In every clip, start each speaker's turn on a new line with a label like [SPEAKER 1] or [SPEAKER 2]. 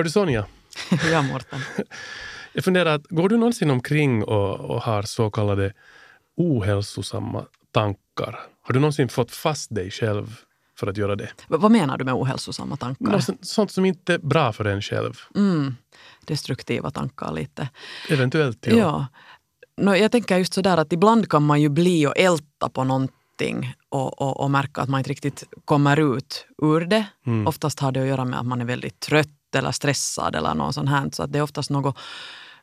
[SPEAKER 1] Hör du Sonja?
[SPEAKER 2] ja, Mårten.
[SPEAKER 1] Jag funderar, att, går du någonsin omkring och, och har så kallade ohälsosamma tankar? Har du någonsin fått fast dig själv för att göra det?
[SPEAKER 2] V vad menar du med ohälsosamma tankar?
[SPEAKER 1] Något, sånt som inte är bra för en själv.
[SPEAKER 2] Mm, destruktiva tankar lite.
[SPEAKER 1] Eventuellt, ja.
[SPEAKER 2] ja. No, jag tänker just sådär att ibland kan man ju bli och älta på någonting och, och, och märka att man inte riktigt kommer ut ur det. Mm. Oftast har det att göra med att man är väldigt trött eller stressad eller något sånt här. Så att det är oftast något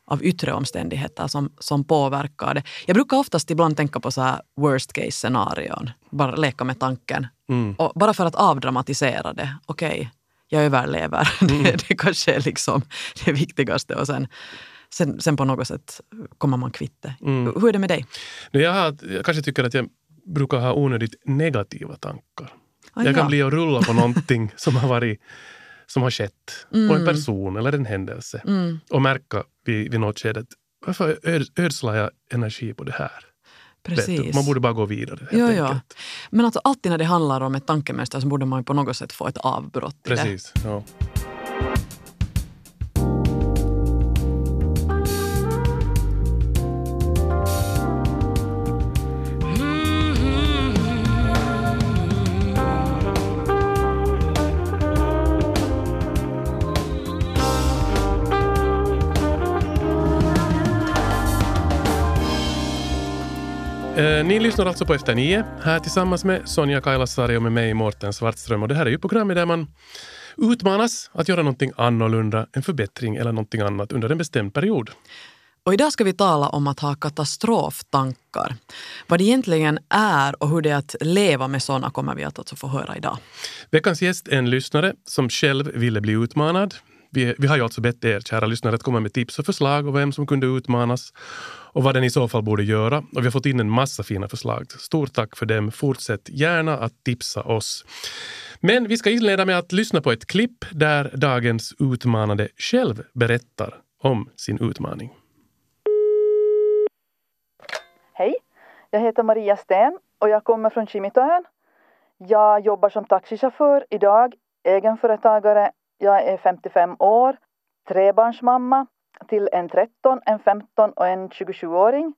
[SPEAKER 2] av yttre omständigheter som, som påverkar det. Jag brukar oftast ibland tänka på så här worst case scenarion. Bara leka med tanken. Mm. Och bara för att avdramatisera det. Okej, okay, jag överlever. Mm. det, det kanske är liksom det viktigaste. Och sen, sen, sen på något sätt kommer man kvitt det. Mm. Hur är det med dig?
[SPEAKER 1] Jag, har, jag kanske tycker att jag brukar ha onödigt negativa tankar. Ah, jag kan ja. bli och rulla på någonting som har varit som har skett mm. på en person eller en händelse mm. och märka vid, vid något skede varför ödslar jag energi på det här?
[SPEAKER 2] Precis.
[SPEAKER 1] Man borde bara gå vidare.
[SPEAKER 2] Helt jo, ja. Men alltså, alltid när det handlar om ett tankemönster så borde man på något sätt få ett avbrott
[SPEAKER 1] Precis. Ja. Ni lyssnar alltså på Efter nio, här tillsammans med Sonja Kailasari och med mig Mårten Svartström. Och det här är ju programmet där man utmanas att göra någonting annorlunda, en förbättring eller någonting annat under en bestämd period.
[SPEAKER 2] Och idag ska vi tala om att ha katastroftankar. Vad det egentligen är och hur det är att leva med sådana kommer vi att alltså få höra idag.
[SPEAKER 1] Veckans gäst är en lyssnare som själv ville bli utmanad. Vi, vi har ju alltså bett er, kära lyssnare, att komma med tips och förslag och vem som kunde utmanas och vad den i så fall borde göra. Och vi har fått in en massa fina förslag. Stort tack för dem. Fortsätt gärna att tipsa oss. Men vi ska inleda med att lyssna på ett klipp där dagens utmanade själv berättar om sin utmaning.
[SPEAKER 3] Hej, jag heter Maria Sten och jag kommer från Kimitoön. Jag jobbar som taxichaufför idag, egenföretagare. Jag är 55 år, trebarnsmamma till en 13, en 15 och en 27-åring.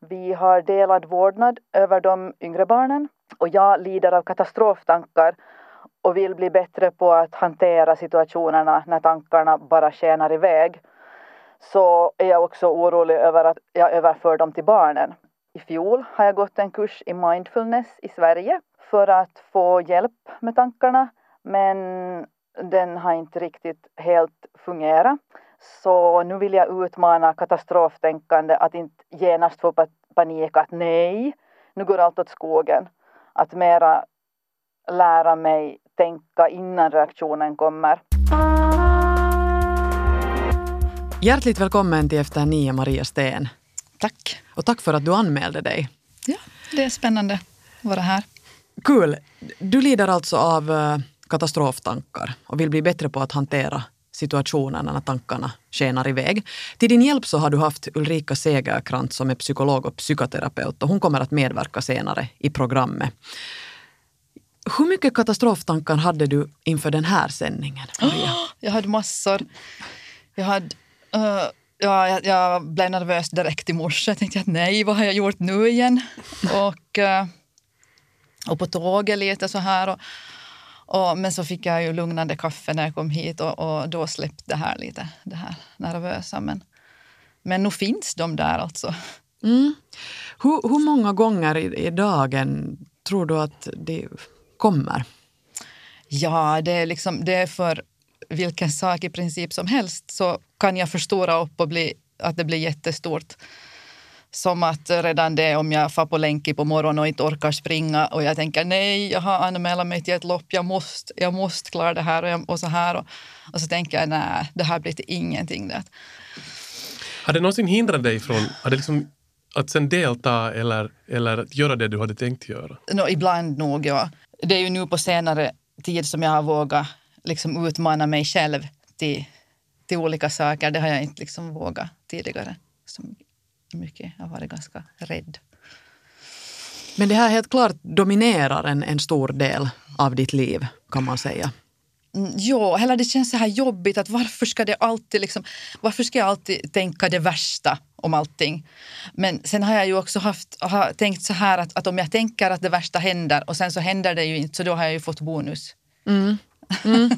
[SPEAKER 3] Vi har delad vårdnad över de yngre barnen och jag lider av katastroftankar och vill bli bättre på att hantera situationerna när tankarna bara skenar iväg. Så är jag också orolig över att jag överför dem till barnen. I fjol har jag gått en kurs i mindfulness i Sverige för att få hjälp med tankarna men den har inte riktigt helt fungerat. Så nu vill jag utmana katastroftänkande att inte genast få panik att nej, nu går allt åt skogen. Att mera lära mig tänka innan reaktionen kommer.
[SPEAKER 2] Hjärtligt välkommen till Efter nio, Maria Sten.
[SPEAKER 4] Tack.
[SPEAKER 2] Och tack för att du anmälde dig.
[SPEAKER 4] Ja, det är spännande att vara här.
[SPEAKER 2] Kul. Du lider alltså av eh, katastroftankar och vill bli bättre på att hantera situationerna när tankarna skenar iväg. Till din hjälp så har du haft Ulrika Segerkrantz som är psykolog och psykoterapeut och hon kommer att medverka senare i programmet. Hur mycket katastroftankar hade du inför den här sändningen?
[SPEAKER 4] Maria? jag hade massor. Jag, hade, uh, ja, jag, jag, blev nervös direkt i morse. Jag tänkte att nej, vad har jag gjort nu igen? och, uh, och på tåget lite så här. Och, och, men så fick jag ju lugnande kaffe när jag kom hit och, och då släppte det här lite, det här nervösa. Men, men nu finns de där alltså.
[SPEAKER 2] Mm. Hur, hur många gånger i, i dagen tror du att det kommer?
[SPEAKER 4] Ja, det är, liksom, det är för vilken sak i princip som helst så kan jag förstora upp och bli, att det blir jättestort. Som att redan det om jag far på länk på morgonen och inte orkar springa och jag tänker nej, jag har anmält mig till ett lopp, jag måste, jag måste klara det här och, jag, och så här. Och, och, så tänker jag nej, det här blir till ingenting. Det.
[SPEAKER 1] Har det någonsin hindrat dig från har det liksom, att sen delta eller, eller göra det du hade tänkt göra?
[SPEAKER 4] No, ibland nog, ja. Det är ju nu på senare tid som jag har vågat liksom utmana mig själv till, till olika saker. Det har jag inte liksom vågat tidigare. Som mycket. Jag har varit ganska rädd.
[SPEAKER 2] Men det här helt klart dominerar en, en stor del av ditt liv, kan man säga.
[SPEAKER 4] Mm, Ja, eller det känns så här jobbigt att varför ska det alltid liksom, varför ska jag alltid tänka det värsta om allting? Men sen har jag ju också haft, har tänkt så här att, att om jag tänker att det värsta händer och sen så händer det ju inte så då har jag ju fått bonus.
[SPEAKER 2] Mm.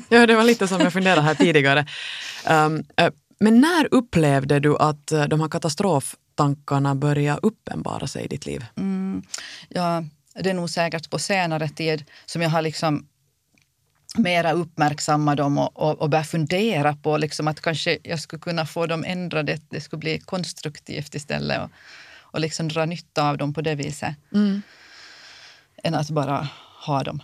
[SPEAKER 2] Ja, det var lite som jag funderade här tidigare. Um, men när upplevde du att eh, de här katastroftankarna började uppenbara sig i ditt liv?
[SPEAKER 4] Mm, ja, det är nog säkert på senare tid som jag har liksom mera uppmärksamma dem och, och, och börja fundera på liksom att kanske jag skulle kunna få dem ändrade, att det skulle bli konstruktivt istället och, och liksom dra nytta av dem på det viset. Än att bara ha dem.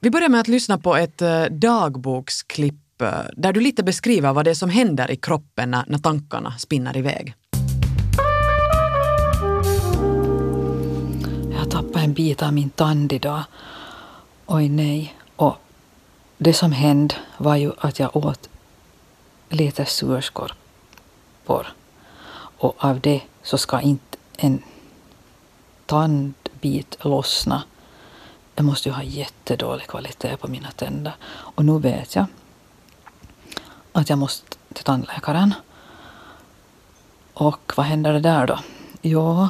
[SPEAKER 2] Vi börjar med att lyssna på ett eh, dagboksklipp Eh, där du lite beskriver vad det är som händer i kroppen när, när tankarna spinner iväg.
[SPEAKER 5] Jag tappade en bit av min tand idag. Oj nej. Och det som hände var ju att jag åt lite surskorpor. Och av det så ska inte en tandbit lossna. Jag måste ju ha jättedålig kvalitet på mina tänder. Och nu vet jag att jag måste till tandläkaren. Och vad händer det där då? Jo,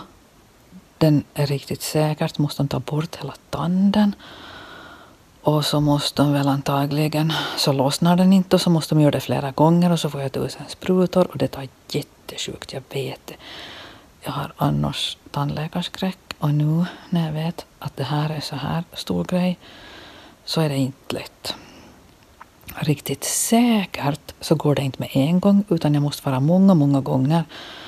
[SPEAKER 5] den är riktigt säkert måste de ta bort hela tanden. Och så måste de väl antagligen, så lossnar den inte och så måste de göra det flera gånger och så får jag tusen sprutor och det tar jättesjukt, jag vet det. Jag har annars tandläkarskräck och nu när jag vet att det här är så här stor grej så är det inte lätt. Riktigt säkert så går det inte med en gång utan jag måste vara många, många gånger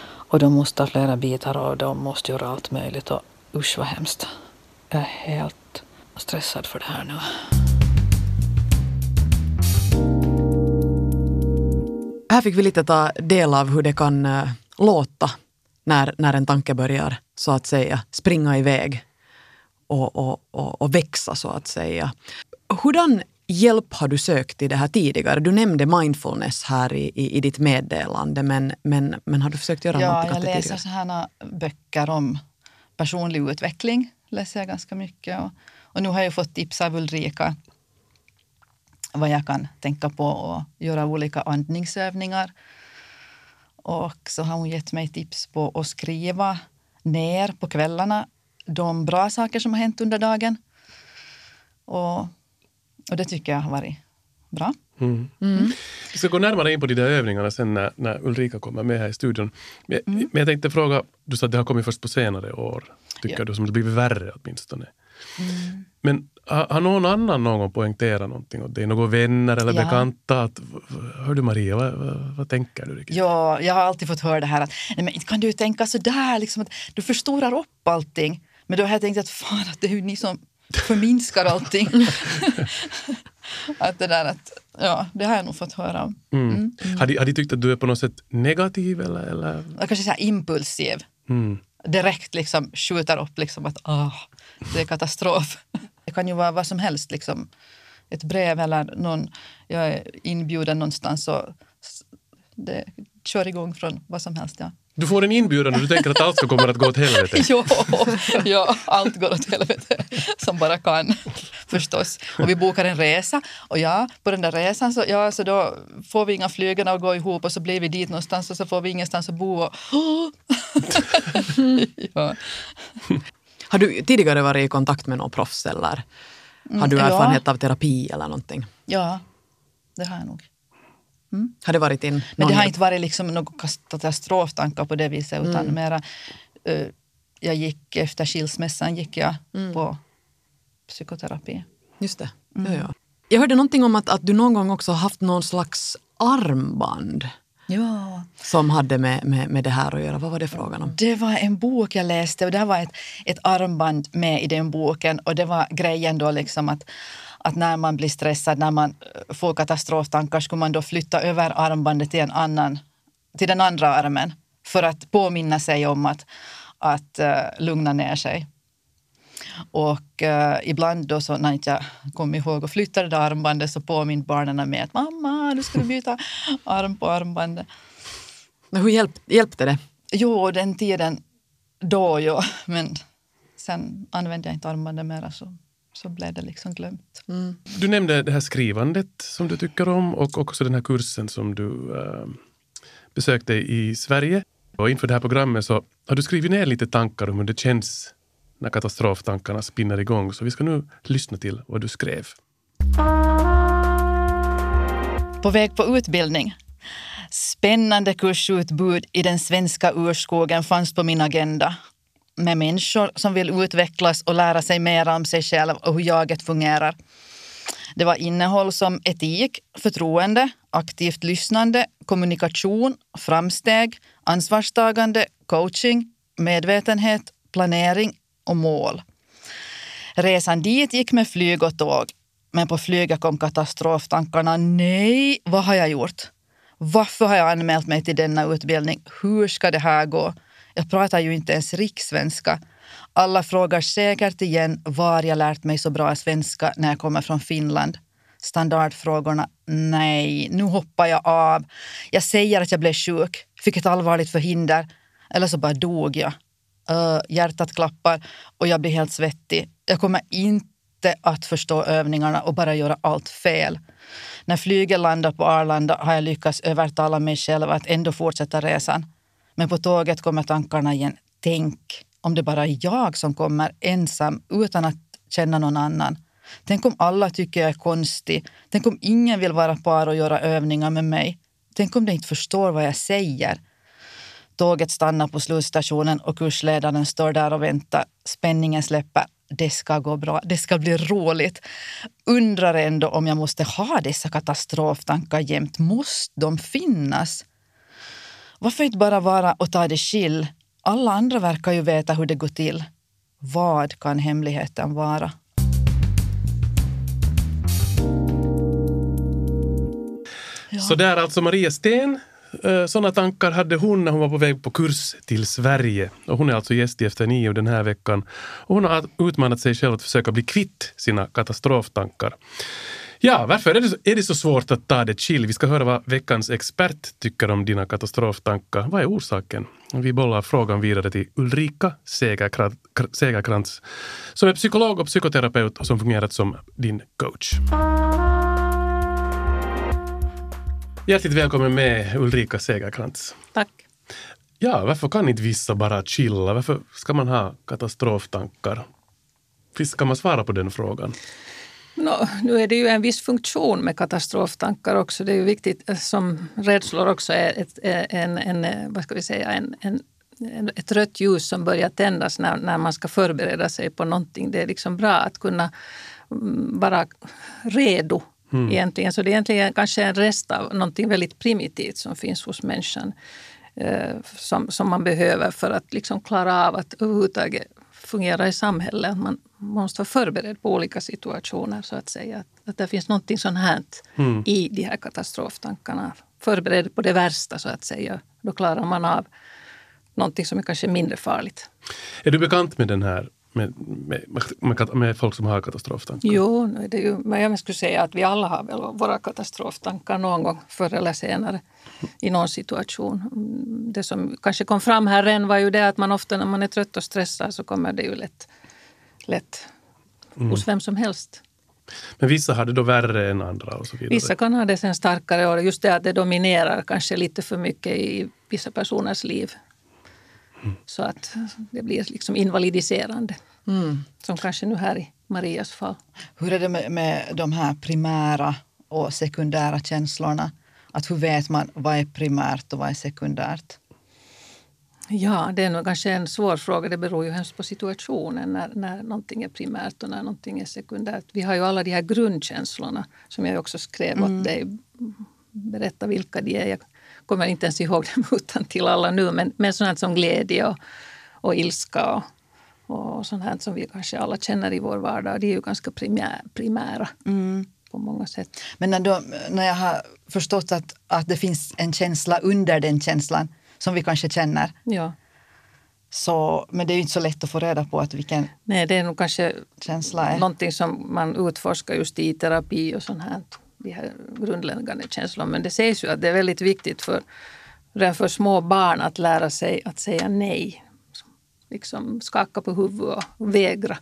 [SPEAKER 5] och de måste ha flera bitar och de måste göra allt möjligt och usch vad hemskt. Jag är helt stressad för det här nu.
[SPEAKER 2] Här fick vi lite ta del av hur det kan eh, låta när, när en tanke börjar så att säga springa iväg och, och, och, och växa så att säga. Hurdan hjälp har du sökt i det här tidigare? Du nämnde mindfulness här i, i, i ditt meddelande men, men, men har du försökt göra
[SPEAKER 4] Ja, jag
[SPEAKER 2] åt det
[SPEAKER 4] läser
[SPEAKER 2] tidigare?
[SPEAKER 4] sådana böcker om personlig utveckling. läser jag ganska mycket. Och, och nu har jag fått tips av Ulrika vad jag kan tänka på och göra olika andningsövningar. Och så har hon gett mig tips på att skriva ner på kvällarna de bra saker som har hänt under dagen. Och, och det tycker jag har varit bra.
[SPEAKER 1] Mm.
[SPEAKER 2] Mm.
[SPEAKER 1] Vi ska gå närmare in på de där övningarna sen när, när Ulrika kommer med här i studion. Men, men jag tänkte fråga, du sa att det har kommit först på senare år, tycker
[SPEAKER 4] Ja.
[SPEAKER 1] du, som det blivit värre åtminstone. Men har, har någon annan någon gång poängterat någonting åt dig? Några vänner eller
[SPEAKER 4] Ja.
[SPEAKER 1] bekanta? Att, hör du Maria, vad, vad, vad tänker du? riktigt?
[SPEAKER 4] Ja, jag har alltid fått höra det här att nej, men kan du tänka så där, liksom att du förstorar upp allting. Men då har jag tänkt att fan, att det är ju ni som förminskar allting. att det där att, ja, det har jag nog fått höra om.
[SPEAKER 1] Mm. Har, de, har de tyckt att du är på något sätt negativ eller? eller?
[SPEAKER 4] Jag kanske så impulsiv.
[SPEAKER 1] Mm.
[SPEAKER 4] Direkt liksom skjuter upp liksom att ah, det är katastrof. det kan ju vara vad som helst. Liksom. Ett brev eller någon, jag är inbjuden någonstans och det kör igång från vad som helst. Ja.
[SPEAKER 1] Du får en inbjudan och du tänker att allt ska kommer att gå åt helvete.
[SPEAKER 4] Jo, ja, allt går åt helvete som bara kan förstås. Och vi bokar en resa och ja, på den där resan så, ja, så då får vi inga flygarna att gå ihop och så blir vi dit någonstans och så får vi ingenstans att bo. Och, ja.
[SPEAKER 2] Har du tidigare varit i kontakt med någon proffs eller har du
[SPEAKER 4] Mm, ja.
[SPEAKER 2] erfarenhet av terapi eller någonting?
[SPEAKER 4] ja, det har jag nog.
[SPEAKER 2] Har det varit in
[SPEAKER 4] Men det har inte varit liksom några katastroftankar på det viset utan mera eh, jag gick efter skilsmässan gick jag på psykoterapi.
[SPEAKER 2] Just det.
[SPEAKER 4] Mm.
[SPEAKER 2] Ja, ja. Jag hörde någonting om att, att du någon gång också haft någon slags armband
[SPEAKER 4] Ja.
[SPEAKER 2] som hade med, med, med det här att göra. Vad var det frågan om?
[SPEAKER 4] Det var en bok jag läste och det var ett, ett armband med i den boken och det var grejen då liksom att, att när man blir stressad, när man eh, får katastroftankar skulle man då flytta över armbandet till, en annan, till den andra armen för att påminna sig om att, att uh, lugna ner sig. Och eh, ibland då så när inte jag kom ihåg att flytta det där armbandet så påminde barnen mig att mamma, nu ska du byta arm på armbandet.
[SPEAKER 2] Men Hur hjälp, hjälpte det?
[SPEAKER 4] Jo, den tiden då, jo. Men sen använde jag inte armbandet mera. Så. Så blev det liksom glömt.
[SPEAKER 2] Mm.
[SPEAKER 1] Du nämnde det här skrivandet som du tycker om och också den här kursen som du äh, besökte i Sverige. Och inför det här programmet så har du skrivit ner lite tankar om hur det känns när katastroftankarna spinner igång. Så vi ska nu lyssna till vad du skrev.
[SPEAKER 4] På väg på utbildning. Spännande kursutbud i den svenska urskogen fanns på min agenda med människor som vill utvecklas och lära sig mer om sig själv och hur jaget fungerar. Det var innehåll som etik, förtroende, aktivt lyssnande, kommunikation, framsteg, ansvarstagande, coaching, medvetenhet, planering och mål. Resan dit gick med flyg och tåg. Men på flyget kom katastroftankarna. Nej, vad har jag gjort? Varför har jag anmält mig till denna utbildning? Hur ska det här gå? Jag pratar ju inte ens rikssvenska. Alla frågar säkert igen var jag lärt mig så bra svenska när jag kommer från Finland. Standardfrågorna. Nej, nu hoppar jag av. Jag säger att jag blev sjuk, fick ett allvarligt förhinder. Eller så bara dog jag. Uh, hjärtat klappar och jag blir helt svettig. Jag kommer inte att förstå övningarna och bara göra allt fel. När flyget landar på Arlanda har jag lyckats övertala mig själv att ändå fortsätta resan. Men på tåget kommer tankarna igen. Tänk om det bara är jag som kommer ensam utan att känna någon annan. Tänk om alla tycker jag är konstig. Tänk om ingen vill vara par och göra övningar med mig. Tänk om de inte förstår vad jag säger. Tåget stannar på slutstationen och kursledaren står där och väntar. Spänningen släpper. Det ska gå bra. Det ska bli roligt. Undrar ändå om jag måste ha dessa katastroftankar jämt. Måste de finnas? Varför inte bara vara och ta det chill? Alla andra verkar ju veta hur det går till. Vad kan hemligheten vara?
[SPEAKER 1] Så där alltså Maria Sten. Eh, såna Sådana tankar hade hon när hon var på väg på kurs till Sverige. Och hon är alltså gäst i Efter nio den här veckan. Och hon har utmanat sig själv att försöka bli kvitt sina katastroftankar. Ja, varför är det, så, är det så svårt att ta det chill? Vi ska höra vad veckans expert tycker om dina katastroftankar. Vad är orsaken? Vi bollar frågan vidare till Ulrika Segerkrantz som är psykolog och psykoterapeut och som fungerat som din coach. Hjärtligt välkommen med Ulrika Segerkrantz.
[SPEAKER 6] Tack.
[SPEAKER 1] Ja, varför kan inte vissa bara chilla? Varför ska man ha katastroftankar? Visst kan man svara på den frågan?
[SPEAKER 6] No, nu är det ju en viss funktion med katastroftankar också. Det är ju viktigt eh, som rädslor också är ett, eh, en, en, eh, vad ska vi säga, en, en, ett rött ljus som börjar tändas när, när man ska förbereda sig på någonting. Det är liksom bra att kunna mm, vara redo mm. egentligen. Så det är egentligen kanske en rest av någonting väldigt primitivt som finns hos människan. Eh, som, som man behöver för att liksom klara av att överhuvudtaget fungera i samhället. Man måste vara förberedd på olika situationer så att säga. Att, att det finns någonting sånt här mm. i de här katastroftankarna. Förberedd på det värsta så att säga. Då klarar man av någonting som är kanske mindre farligt.
[SPEAKER 1] Är du bekant med den här med, med, med, med, folk som har katastroftankar?
[SPEAKER 6] Jo, det är ju, men jag skulle säga att vi alla har väl våra katastroftankar någon gång förr eller senare i någon situation. Det som kanske kom fram här än var ju det att man ofta när man är trött och stressad så kommer det ju lätt, lätt mm. hos vem som helst.
[SPEAKER 1] Men vissa har det då värre än andra? och så vidare.
[SPEAKER 6] Vissa kan ha det sen starkare och just det att det dominerar kanske lite för mycket i vissa personers liv. Så att det blir liksom invalidiserande. Mm. Som kanske nu här i Marias fall.
[SPEAKER 4] Hur är det med, med de här primära och sekundära känslorna? Att hur vet man vad är primärt och vad är sekundärt?
[SPEAKER 6] Ja, det är nog kanske en svår fråga. Det beror ju hemskt på situationen när, när någonting är primärt och när någonting är sekundärt. Vi har ju alla de här grundkänslorna som jag också skrev mm. åt dig. Berätta vilka de är. Jag kommer inte ens ihåg dem utan till alla nu. Men, men sånt som glädje och, och ilska och, och sånt här som vi kanske alla känner i vår vardag. Det är ju ganska primär, primära. Mm på många sätt.
[SPEAKER 4] Men när, då, när jag har förstått att, att det finns en känsla under den känslan som vi kanske känner.
[SPEAKER 6] Ja.
[SPEAKER 4] Så, men det är ju inte så lätt att få reda på att vilken
[SPEAKER 6] Nej, det är nog kanske
[SPEAKER 4] känsla är.
[SPEAKER 6] någonting som man utforskar just i terapi och sånt här. De här grundläggande känslorna. Men det sägs ju att det är väldigt viktigt för, för små barn att lära sig att säga nej. Liksom skaka på huvudet och vägra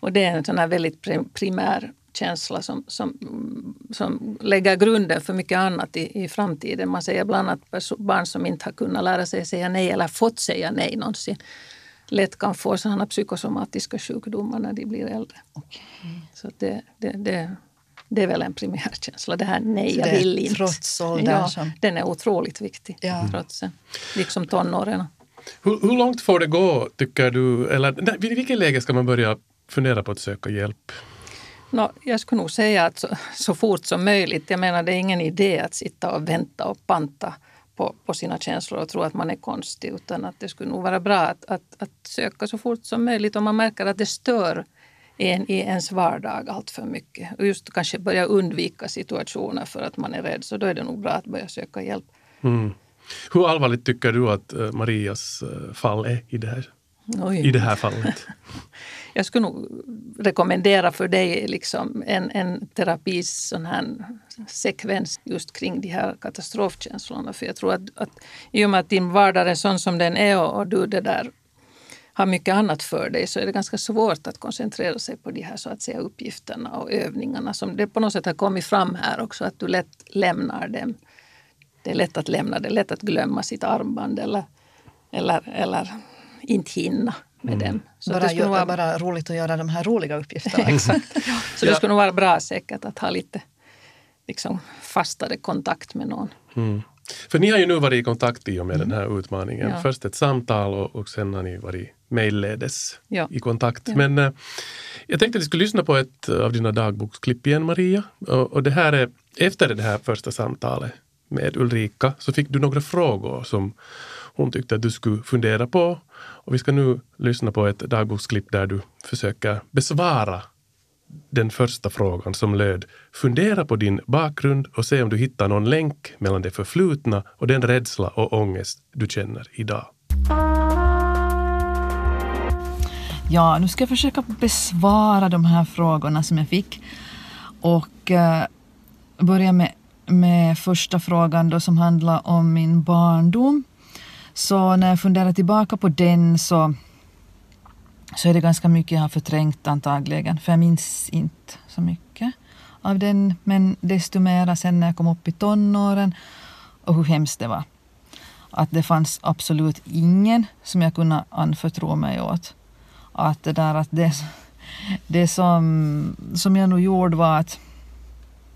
[SPEAKER 6] Och det är en sån här väldigt primär känsla som, som, som lägger grunden för mycket annat i, i framtiden. Man säger bland annat barn som inte har kunnat lära sig säga nej eller fått säga nej någonsin lätt kan få sådana psykosomatiska sjukdomar när de blir äldre. Okay. Så det, det, det, det är väl en primärkänsla. Det här nej, jag vill inte.
[SPEAKER 4] Trots åldern. Ja, som...
[SPEAKER 6] Den är otroligt viktig. Ja. Trots, liksom tonåren.
[SPEAKER 1] Hur, hur, långt får det gå, tycker du? Eller vid vilket läge ska man börja fundera på att söka hjälp?
[SPEAKER 6] No, jag skulle nog säga att så, så, fort som möjligt. Jag menar, det är ingen idé att sitta och vänta och panta på, på sina känslor och tro att man är konstig. Utan att det skulle nog vara bra att, att, att söka så fort som möjligt om man märker att det stör en i ens vardag allt för mycket. Och just kanske börja undvika situationer för att man är rädd. Så då är det nog bra att börja söka hjälp.
[SPEAKER 1] Mm. Hur allvarligt tycker du att eh, Marias eh, fall är i det här, i det här fallet?
[SPEAKER 6] jag skulle nog rekommendera för dig liksom en, en terapis sån här sekvens just kring de här katastrofkänslorna. För jag tror att, att i och med att din vardag är sån som den är och, och du det där har mycket annat för dig så är det ganska svårt att koncentrera sig på de här så att säga, uppgifterna och övningarna som det på något sätt har kommit fram här också, att du lätt lämnar dem. Det är lätt att lämna det, är lätt att glömma sitt armband eller, eller, eller inte hinna med mm. dem.
[SPEAKER 4] Så bara, det skulle vara bara roligt att göra de här roliga uppgifterna.
[SPEAKER 6] Exakt. Så det skulle nog vara bra säkert att ha lite liksom, fastare kontakt med någon. Mm.
[SPEAKER 1] För ni har ju nu varit i kontakt i och med mm. den här utmaningen. Ja. Först ett samtal och, och sen har ni varit mejlledes ja. i kontakt. Ja. Men eh, jag tänkte att vi skulle lyssna på ett av dina dagboksklipp igen, Maria. Och, och, det här är efter det här första samtalet med Ulrika så fick du några frågor som hon tyckte att du skulle fundera på. Och vi ska nu lyssna på ett dagboksklipp där du försöker besvara den första frågan som löd Fundera på din bakgrund och se om du hittar någon länk mellan det förflutna och den rädsla och ångest du känner idag.
[SPEAKER 5] Ja, nu ska jag försöka besvara de här frågorna som jag fick. Och eh, börja med, med första frågan då som handlar om min barndom. Så när jag funderar tillbaka på den så, så är det ganska mycket jag har förträngt antagligen, för jag minns inte så mycket av den. Men desto mera sen när jag kom upp i tonåren och hur hemskt det var. Att det fanns absolut ingen som jag kunde anförtro mig åt. Att det där att det, det som, som jag nog gjorde var att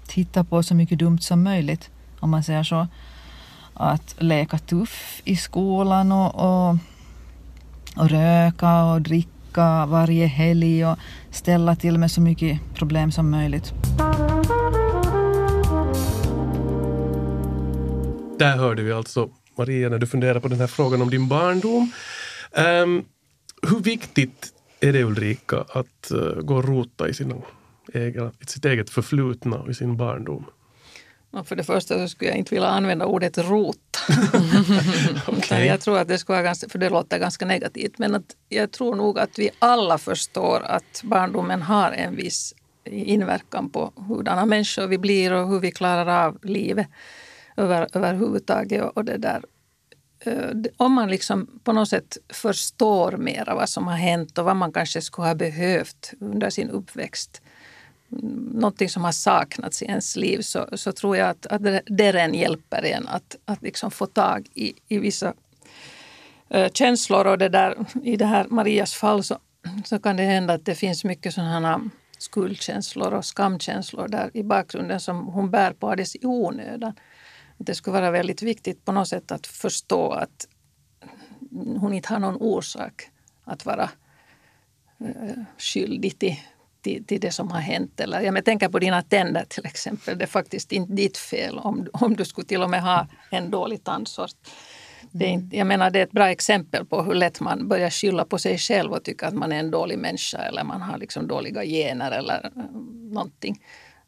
[SPEAKER 5] titta på så mycket dumt som möjligt, om man säger så att leka tuff i skolan och, och, och röka och dricka varje helg och ställa till med så mycket problem som möjligt.
[SPEAKER 1] Där hörde vi alltså Maria när du funderar på den här frågan om din barndom. Um, hur viktigt är det Ulrika att uh, gå och rota i, sina egna, i sitt eget förflutna och i sin barndom?
[SPEAKER 6] För det första så skulle jag inte vilja använda ordet rota. okay. Jag tror att det skulle vara ganska, för det låter ganska negativt, men att jag tror nog att vi alla förstår att barndomen har en viss inverkan på hurdana människor vi blir och hur vi klarar av livet över, överhuvudtaget. Och det där. Eh, om man liksom på något sätt förstår mer vad som har hänt och vad man kanske skulle ha behövt under sin uppväxt någonting som har saknats i ens liv så, så tror jag att, att det redan hjälper en att, att liksom få tag i, i vissa äh, känslor. Och det där, I det här Marias fall så, så kan det hända att det finns mycket sådana skuldkänslor och skamkänslor där i bakgrunden som hon bär på alldeles i onödan. Det skulle vara väldigt viktigt på något sätt att förstå att hon inte har någon orsak att vara äh, skyldig till till, till det som har hänt. Eller, jag tänker på dina tänder till exempel. Det är faktiskt inte ditt fel om, om du skulle till och med ha en dålig tandsort. Det är, inte, jag menar, det är ett bra exempel på hur lätt man börjar skylla på sig själv och tycka att man är en dålig människa eller man har liksom dåliga gener eller eh, någonting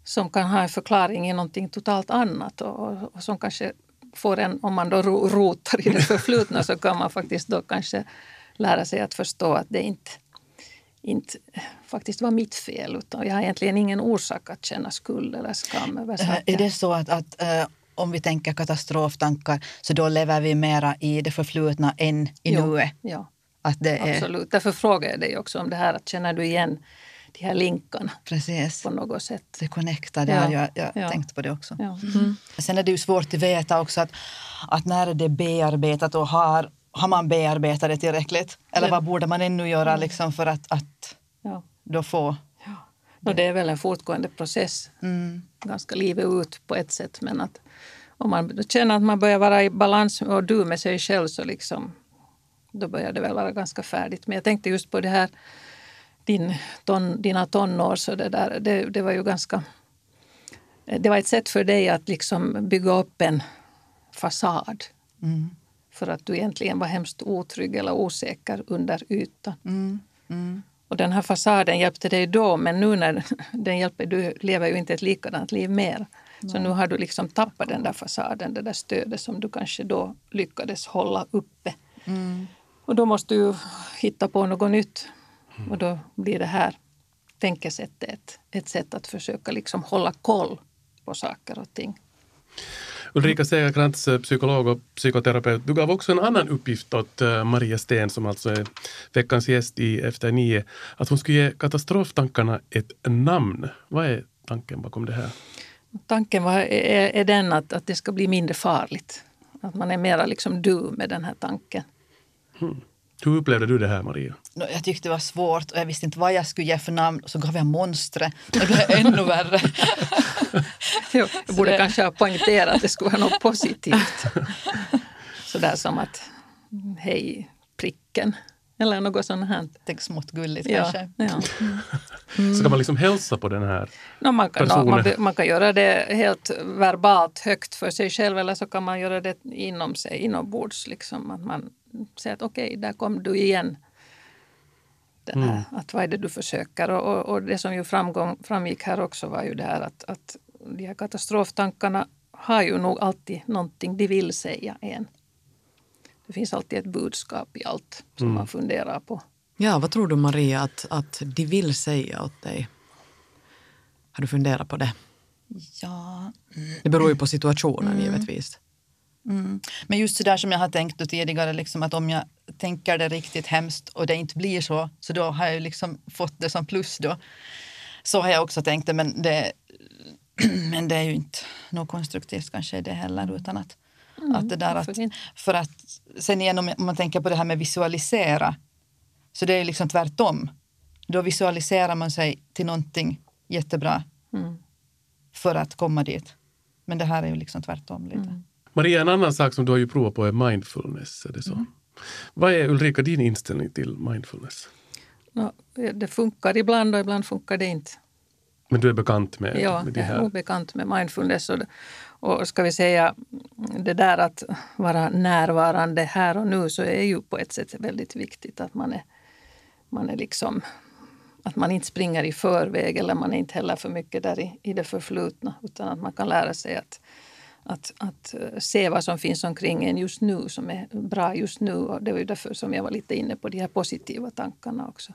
[SPEAKER 6] som kan ha en förklaring i någonting totalt annat och, och som kanske får en, om man då rotar i det förflutna så kan man faktiskt då kanske lära sig att förstå att det inte inte faktiskt var mitt fel utan jag har egentligen ingen orsak att känna skuld eller skam över
[SPEAKER 4] saker. Är det så att, att äh, om vi tänker katastroftankar så då lever vi mera i det förflutna än i
[SPEAKER 6] jo,
[SPEAKER 4] nuet?
[SPEAKER 6] Ja,
[SPEAKER 4] att det
[SPEAKER 6] absolut. Är... Därför frågar jag dig också om det här att känner du igen de här länkarna
[SPEAKER 4] Precis.
[SPEAKER 6] på något sätt.
[SPEAKER 4] Det connectar, det
[SPEAKER 6] Ja.
[SPEAKER 4] har jag, jag
[SPEAKER 6] Ja.
[SPEAKER 4] tänkt på det också.
[SPEAKER 6] Ja.
[SPEAKER 4] Sen är det ju svårt att veta också att, att när det är bearbetat och har, har man bearbetat det tillräckligt? Eller
[SPEAKER 6] Ja.
[SPEAKER 4] vad borde man ännu göra liksom för att, att
[SPEAKER 6] Ja.
[SPEAKER 4] då få...
[SPEAKER 6] Och det är väl en fortgående process,
[SPEAKER 4] Mm.
[SPEAKER 6] ganska livet ut på ett sätt. Men att om man känner att man börjar vara i balans och du med sig själv så liksom, då börjar det väl vara ganska färdigt. Men jag tänkte just på det här, din, ton, dina tonår, så det, där, det, det var ju ganska... Det var ett sätt för dig att liksom bygga upp en fasad.
[SPEAKER 4] Mm.
[SPEAKER 6] För att du egentligen var hemskt otrygg eller osäker under ytan.
[SPEAKER 4] Mm. Mm.
[SPEAKER 6] Och den här fasaden hjälpte dig då, men nu när den hjälper, du lever ju inte ett likadant liv mer. Så nu har du liksom tappat den där fasaden, det där stödet som du kanske då lyckades hålla uppe.
[SPEAKER 4] Mm.
[SPEAKER 6] Och då måste du hitta på något nytt. Och då blir det här tänkesättet ett, ett sätt att försöka liksom hålla koll på saker och ting.
[SPEAKER 1] Ulrika Segerkrantz, psykolog och psykoterapeut. Du gav också en annan uppgift åt eh, Maria Sten, som alltså är veckans gäst i Efter nio, att hon skulle ge katastroftankarna ett namn. Vad är tanken bakom det här?
[SPEAKER 6] Tanken var, är, är den att, att det ska bli mindre farligt. Att man är mera liksom du med den här tanken.
[SPEAKER 1] Hur upplevde du det här, Maria?
[SPEAKER 4] Nå, Jag tyckte det var svårt och jag visste inte vad jag skulle ge för namn. Så gav jag monstret. Det blev ännu värre.
[SPEAKER 6] Jo, jag borde
[SPEAKER 4] det-
[SPEAKER 6] kanske ha poängterat att det skulle vara något positivt. Sådär som att hej pricken eller något sånt här.
[SPEAKER 4] Tänk smått gulligt
[SPEAKER 6] Ja,
[SPEAKER 4] kanske.
[SPEAKER 6] ja.
[SPEAKER 1] Ska man liksom hälsa på den här?
[SPEAKER 6] No, man, kan, no,
[SPEAKER 1] Personer.
[SPEAKER 6] man, man kan göra det helt verbalt högt för sig själv eller så kan man göra det inom sig, inombords. Liksom, att man säger att okej, där kom du igen. Den här, Att vad är det du försöker? Och, och, och det som ju framgång, framgick här också var ju det här att, att de här katastroftankarna har ju nog alltid någonting de vill säga en. Det finns alltid ett budskap i allt som man funderar på.
[SPEAKER 2] Ja, vad tror du Maria att, att de vill säga åt dig? Har du funderat på det?
[SPEAKER 4] Ja.
[SPEAKER 2] Det beror ju på situationen givetvis.
[SPEAKER 4] Mm. Men just så där som jag har tänkt då tidigare, liksom att om jag tänker det riktigt hemskt och det inte blir så, så då har jag liksom fått det som plus då. Så har jag också tänkt det, men det, men det är ju inte något konstruktivt kanske i det heller, utan att, att det där att, för att sen igen om man tänker på det här med visualisera, så det är liksom tvärtom. Då visualiserar man sig till någonting jättebra
[SPEAKER 6] Mm.
[SPEAKER 4] för att komma dit. Men det här är ju liksom tvärtom lite.
[SPEAKER 1] Maria, en annan sak som du har ju provat på är mindfulness. Är det så? Vad är Ulrika din inställning till mindfulness?
[SPEAKER 6] No, det funkar ibland och ibland funkar det inte.
[SPEAKER 1] Men du är bekant med,
[SPEAKER 6] Ja,
[SPEAKER 1] med de
[SPEAKER 6] jag är
[SPEAKER 1] här?
[SPEAKER 6] nog bekant med mindfulness. Och, och ska vi säga det där att vara närvarande här och nu så är ju på ett sätt väldigt viktigt att man är, man är liksom att man inte springer i förväg eller man är inte heller för mycket där i, i det förflutna utan att man kan lära sig att, att, att eh, se vad som finns omkring en just nu som är bra just nu. Och det var ju därför som jag var lite inne på de här positiva tankarna också.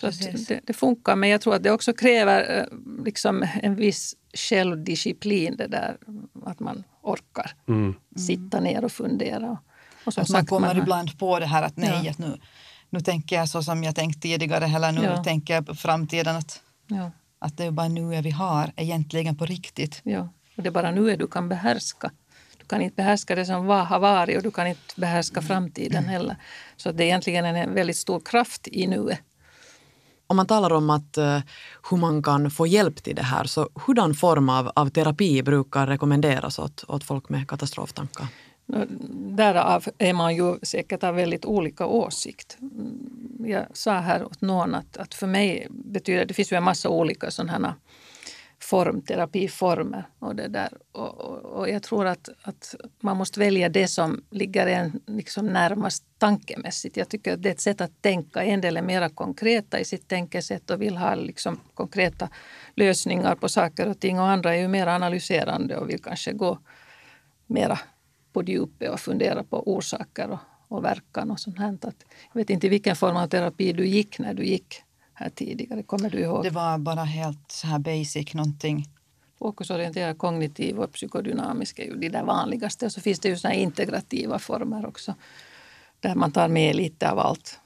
[SPEAKER 6] Så att
[SPEAKER 4] Precis.
[SPEAKER 6] det, det funkar, men jag tror att det också kräver eh, liksom en viss självdisciplin. Det där att man orkar
[SPEAKER 1] Mm.
[SPEAKER 6] sitta ner och fundera. Och, och som
[SPEAKER 4] Att man kommer
[SPEAKER 6] har-
[SPEAKER 4] ibland på det här att nej,
[SPEAKER 6] Ja.
[SPEAKER 4] att nu, nu tänker jag så som jag tänkt tidigare eller nu
[SPEAKER 6] Ja.
[SPEAKER 4] tänker jag på framtiden att,
[SPEAKER 6] Ja,
[SPEAKER 4] att det är bara nu vi har egentligen på riktigt.
[SPEAKER 6] ja. Och det är bara nu du kan behärska. Du kan inte behärska det som var, har varit och du kan inte behärska framtiden heller. Så det är egentligen en väldigt stor kraft i nuet.
[SPEAKER 2] Om man talar om att, eh, hur man kan få hjälp till det här, så hurdan form av, av terapi brukar rekommenderas åt, åt folk med katastroftankar?
[SPEAKER 6] Därav är man ju säkert av väldigt olika åsikt. Mm, Jag sa här åt någon att, att för mig betyder det finns ju en massa olika sådana form, terapiformer och det där. Och, och, och jag tror att, att man måste välja det som ligger en liksom närmast tankemässigt. Jag tycker att det är ett sätt att tänka. En del är mer konkreta i sitt tänkesätt och vill ha liksom konkreta lösningar på saker och ting och andra är ju mer analyserande och vill kanske gå mera på djupet och fundera på orsaker och, och verkan och sånt här. Att, jag vet inte i vilken form av terapi du gick när du gick här tidigare. Kommer du ihåg?
[SPEAKER 4] Det var bara helt så här basic någonting.
[SPEAKER 6] Fokusorienterad, kognitiv och psykodynamisk är ju de där vanligaste. Och så finns det ju såna integrativa former också. Där man tar med lite av allt.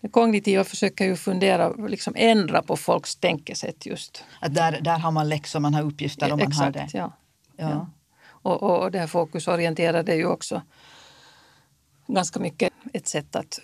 [SPEAKER 6] Det kognitiva försöker ju fundera, liksom ändra på folks tänkesätt just.
[SPEAKER 4] Att där, där har man läxor, man har uppgifter och man
[SPEAKER 6] Exakt,
[SPEAKER 4] har det.
[SPEAKER 6] ja.
[SPEAKER 4] Ja.
[SPEAKER 6] Ja. Och, och, och det här fokusorienterade är ju också ganska mycket ett sätt att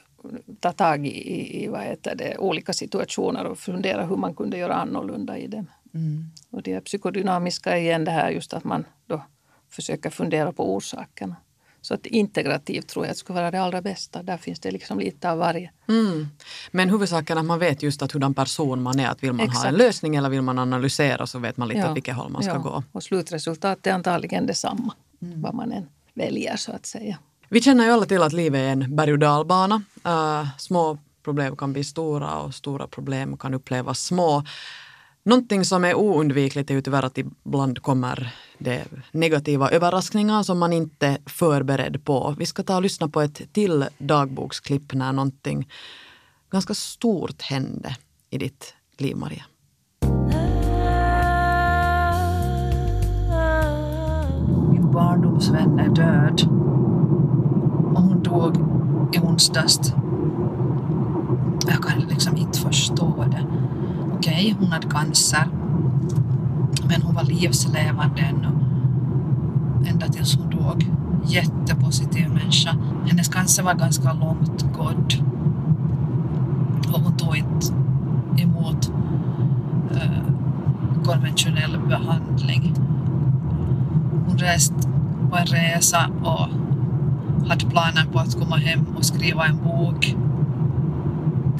[SPEAKER 6] ta tag i, i, vad heter det, olika situationer och fundera hur man kunde göra annorlunda i dem.
[SPEAKER 4] Mm.
[SPEAKER 6] Och det psykodynamiska är igen det här just att man då försöker fundera på orsakerna. Så att integrativt tror jag skulle vara det allra bästa. Där finns det liksom lite av varje.
[SPEAKER 2] Mm. Men huvudsaken är att man vet just att hurdan person man är. Att vill man ha en
[SPEAKER 6] Exakt.
[SPEAKER 2] lösning eller vill man analysera så vet man lite
[SPEAKER 6] Ja.
[SPEAKER 2] åt vilket håll man ska
[SPEAKER 6] Ja.
[SPEAKER 2] gå.
[SPEAKER 6] Och slutresultatet är antagligen detsamma. Vad man än väljer så att säga.
[SPEAKER 2] Vi känner ju alla till att livet är en berg och dalbana. Uh, små problem kan bli stora och stora problem kan upplevas små. Någonting som är oundvikligt är ju tyvärr att ibland kommer det negativa överraskningar som man inte är förberedd på. Vi ska ta och lyssna på ett till dagboksklipp när någonting ganska stort hände i ditt liv, Maria.
[SPEAKER 5] Min barndomsvän är död. Och hon dog i onsdags. Jag kan liksom inte förstå det. Okej, hon hade cancer. Men hon var livslevande ännu. Ända tills hon dog. Jättepositiv människa. Hennes cancer var ganska långt gådd. Och hon tog inte emot eh, konventionell behandling. Hon reste på en resa och hade planer på att komma hem och skriva en bok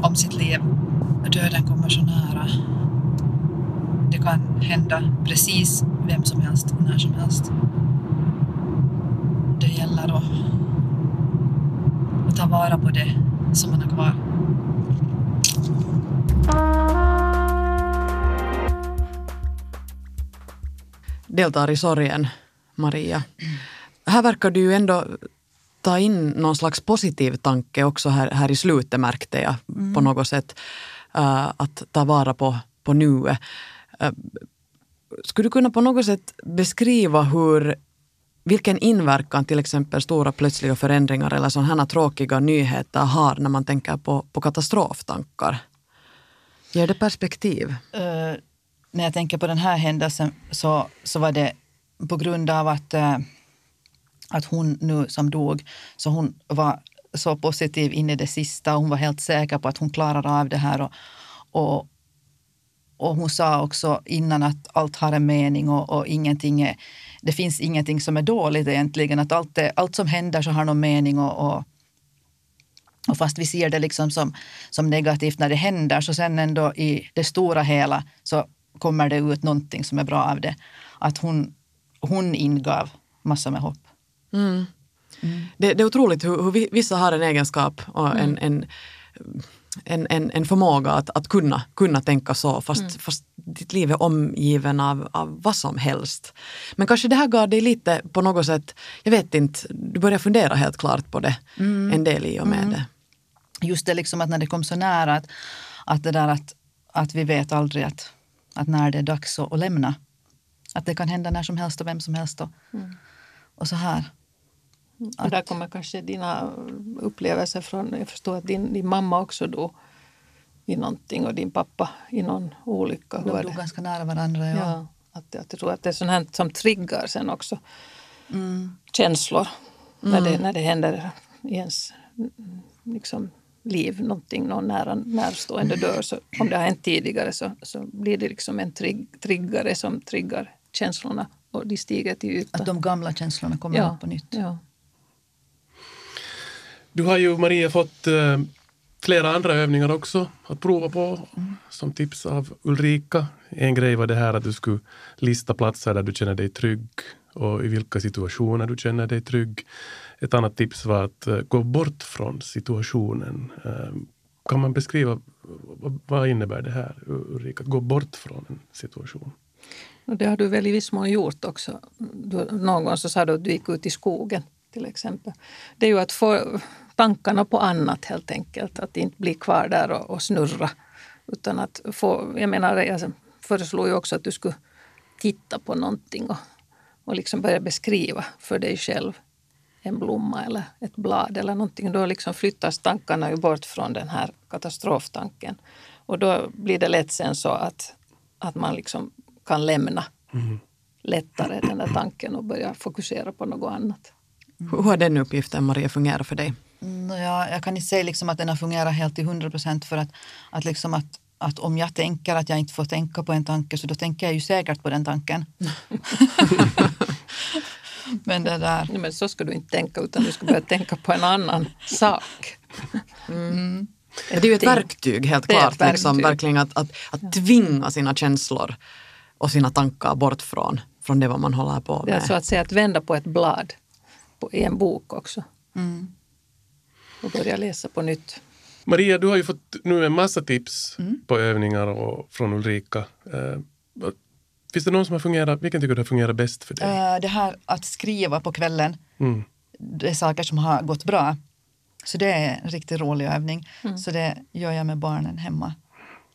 [SPEAKER 5] om sitt liv. Döden kommer så nära. Det kan hända precis vem som helst, när som helst. Det gäller att, att ta vara på det som man har kvar.
[SPEAKER 2] deltar i sorgen, Maria. Här verkar du ju ändå ta in någon slags positiv tanke också här, här i slutet märkte jag på något sätt. Uh, att ta vara på, på nuet. Uh, skulle du kunna på något sätt beskriva hur, vilken inverkan till exempel stora plötsliga förändringar eller sådana här tråkiga nyheter har när man tänker på, på katastroftankar? Ger det perspektiv?
[SPEAKER 4] Eh, när jag tänker på den här händelsen så, så var det på grund av att, att hon nu som dog, så hon var så positiv in i det sista. Hon var helt säker på att hon klarar av det här. Och, och, och hon sa också innan att allt har en mening och, och ingenting är, det finns ingenting som är dåligt egentligen. Att allt, är, allt som händer så har någon mening och, och och fast vi ser det liksom som, som negativt när det händer så sen ändå i det stora hela så kommer det ut någonting som är bra av det. Att hon, hon ingav massor med hopp.
[SPEAKER 2] Mm. Det, det är otroligt hur, hur vi- vissa har en egenskap och en, en, en, en, en förmåga att, att kunna, kunna tänka så fast, fast ditt liv är omgiven av, av vad som helst. Men kanske det här gav dig lite på något sätt, jag vet inte, du börjar fundera helt klart på det en del i och med det.
[SPEAKER 4] Just det liksom att när det kom så nära att, att det där att, att vi vet aldrig att, att när det är dags att, att lämna. Att det kan hända när som helst och vem som helst. Och, och så här.
[SPEAKER 6] Och där kommer kanske dina upplevelser från, jag förstår att din, din mamma också dog i någonting och din pappa i någon olycka.
[SPEAKER 4] De dog ganska nära varandra. Ja.
[SPEAKER 6] Ja, att, att jag tror att det är sånt här som triggar sen också
[SPEAKER 4] Mm.
[SPEAKER 6] känslor när, det, när det händer i ens mm, liksom, liv, någonting, någon nära, närstående dör. Så om det har hänt tidigare så, så blir det liksom en trigg, triggare som triggar känslorna och de stiger till ytan.
[SPEAKER 4] Att de gamla känslorna kommer
[SPEAKER 6] ja,
[SPEAKER 4] upp på nytt.
[SPEAKER 6] Ja.
[SPEAKER 1] Du har ju, Maria, fått eh, flera andra övningar också att prova på som tips av Ulrika. En grej var det här att du skulle lista platser där du känner dig trygg och i vilka situationer du känner dig trygg. Ett annat tips var att eh, gå bort från situationen. Eh, kan man beskriva vad, vad innebär det här, Ulrika? Att gå bort från en situation?
[SPEAKER 6] Och det har du väl i viss mån gjort också. Du, någon gång så sa du att du gick ut i skogen till exempel. Det är ju att få tankarna på annat helt enkelt. Att inte bli kvar där och, och snurra. Utan att få, jag menar, jag föreslog ju också att du skulle titta på någonting och, och liksom börja beskriva för dig själv en blomma eller ett blad eller någonting. Då liksom flyttas tankarna ju bort från den här katastroftanken. Och då blir det lätt sen så att, att man liksom kan lämna mm. lättare den där tanken och börja fokusera på något annat.
[SPEAKER 2] Hur har den uppgiften, Maria, fungerat för dig?
[SPEAKER 4] Ja, jag kan inte säga liksom att den har fungerat helt till hundra procent för att, att, liksom att, att om jag tänker att jag inte får tänka på en tanke så då tänker jag ju säkert på den tanken. men det där...
[SPEAKER 6] Nej, men så ska du inte tänka utan du ska börja tänka på en annan sak. Mm.
[SPEAKER 2] Det är ju ett verktyg helt klart, liksom, verktyg. Liksom, verkligen att, att, att tvinga sina känslor och sina tankar bort från, från det vad man håller på med.
[SPEAKER 6] Det är så att säga att vända på ett blad på, i en bok också. Mm. Och börja läsa på nytt.
[SPEAKER 1] Maria, du har ju fått nu en massa tips mm. på övningar och, från Ulrika. Eh, finns det någon som har fungerat, vilken tycker du har fungerat bäst för dig?
[SPEAKER 4] Uh, det här att skriva på kvällen, mm. det är saker som har gått bra. Så det är en riktigt rolig övning. Mm. Så det gör jag med barnen hemma.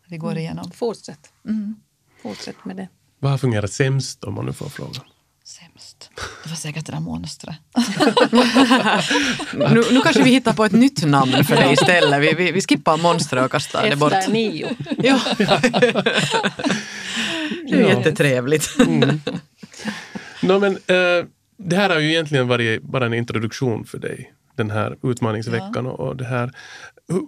[SPEAKER 4] Vi går mm. igenom.
[SPEAKER 6] Fortsätt. Mm. Fortsätt med det.
[SPEAKER 1] Vad har fungerat sämst om man nu får fråga?
[SPEAKER 4] Sämst? Det var säkert det där monstret.
[SPEAKER 2] nu, nu kanske vi hittar på ett nytt namn för det istället. Vi, vi, vi skippar monstret och kastar det bort.
[SPEAKER 6] Efter nio.
[SPEAKER 2] ja. det är ja. jättetrevligt. mm.
[SPEAKER 1] no, men, uh, det här har ju egentligen varit bara en introduktion för dig, den här utmaningsveckan. Ja. Och, och det här. Hur,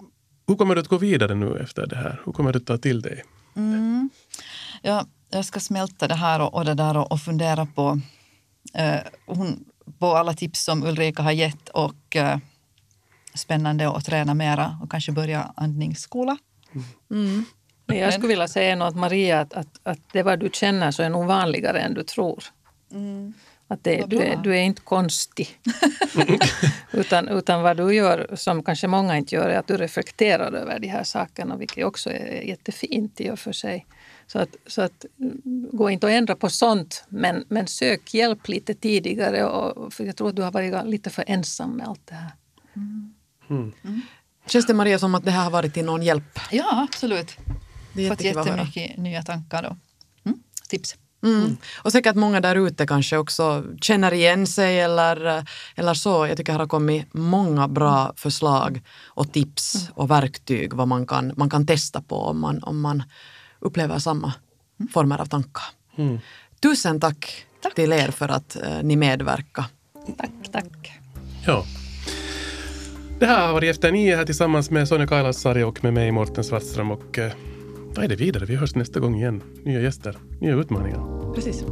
[SPEAKER 1] hur kommer du att gå vidare nu efter det här? Hur kommer du att ta till dig?
[SPEAKER 4] Mm. Ja, jag ska smälta det här och, och det där och, och fundera på, eh, hon, på alla tips som Ulrika har gett och eh, spännande att träna mera och kanske börja andningsskola.
[SPEAKER 6] Mm. Jag skulle vilja säga något Maria, att, att, att det vad du känner så är nog vanligare än du tror. Mm. Att det, du, är, du är inte konstig. utan, utan vad du gör, som kanske många inte gör, är att du reflekterar över de här sakerna, vilket också är jättefint i och för sig. Så att, så att gå inte och ändra på sånt, men, men sök hjälp lite tidigare. Och, för jag tror att du har varit lite för ensam med allt det här. Mm.
[SPEAKER 2] Mm. Känns det Maria som att det här har varit till någon hjälp?
[SPEAKER 4] Ja, absolut. Det är Fått jättemycket nya tankar och mm, tips.
[SPEAKER 2] Mm. mm. Och säkert många där ute kanske också känner igen sig eller, eller så. Jag tycker det har kommit många bra förslag och tips mm. och verktyg vad man kan, man kan testa på om man, om man upplever samma mm. former av tankar. Mm. Tusen tack, tack, till er för att uh, ni medverkar.
[SPEAKER 6] Tack, tack.
[SPEAKER 1] Ja. Det här har varit Efter nio här tillsammans med Sonja Kailasari och med mig Morten Svartström. Och uh, vad är det vidare? Vi hörs nästa gång igen. Nya gäster, nya utmaningar.
[SPEAKER 2] Precis.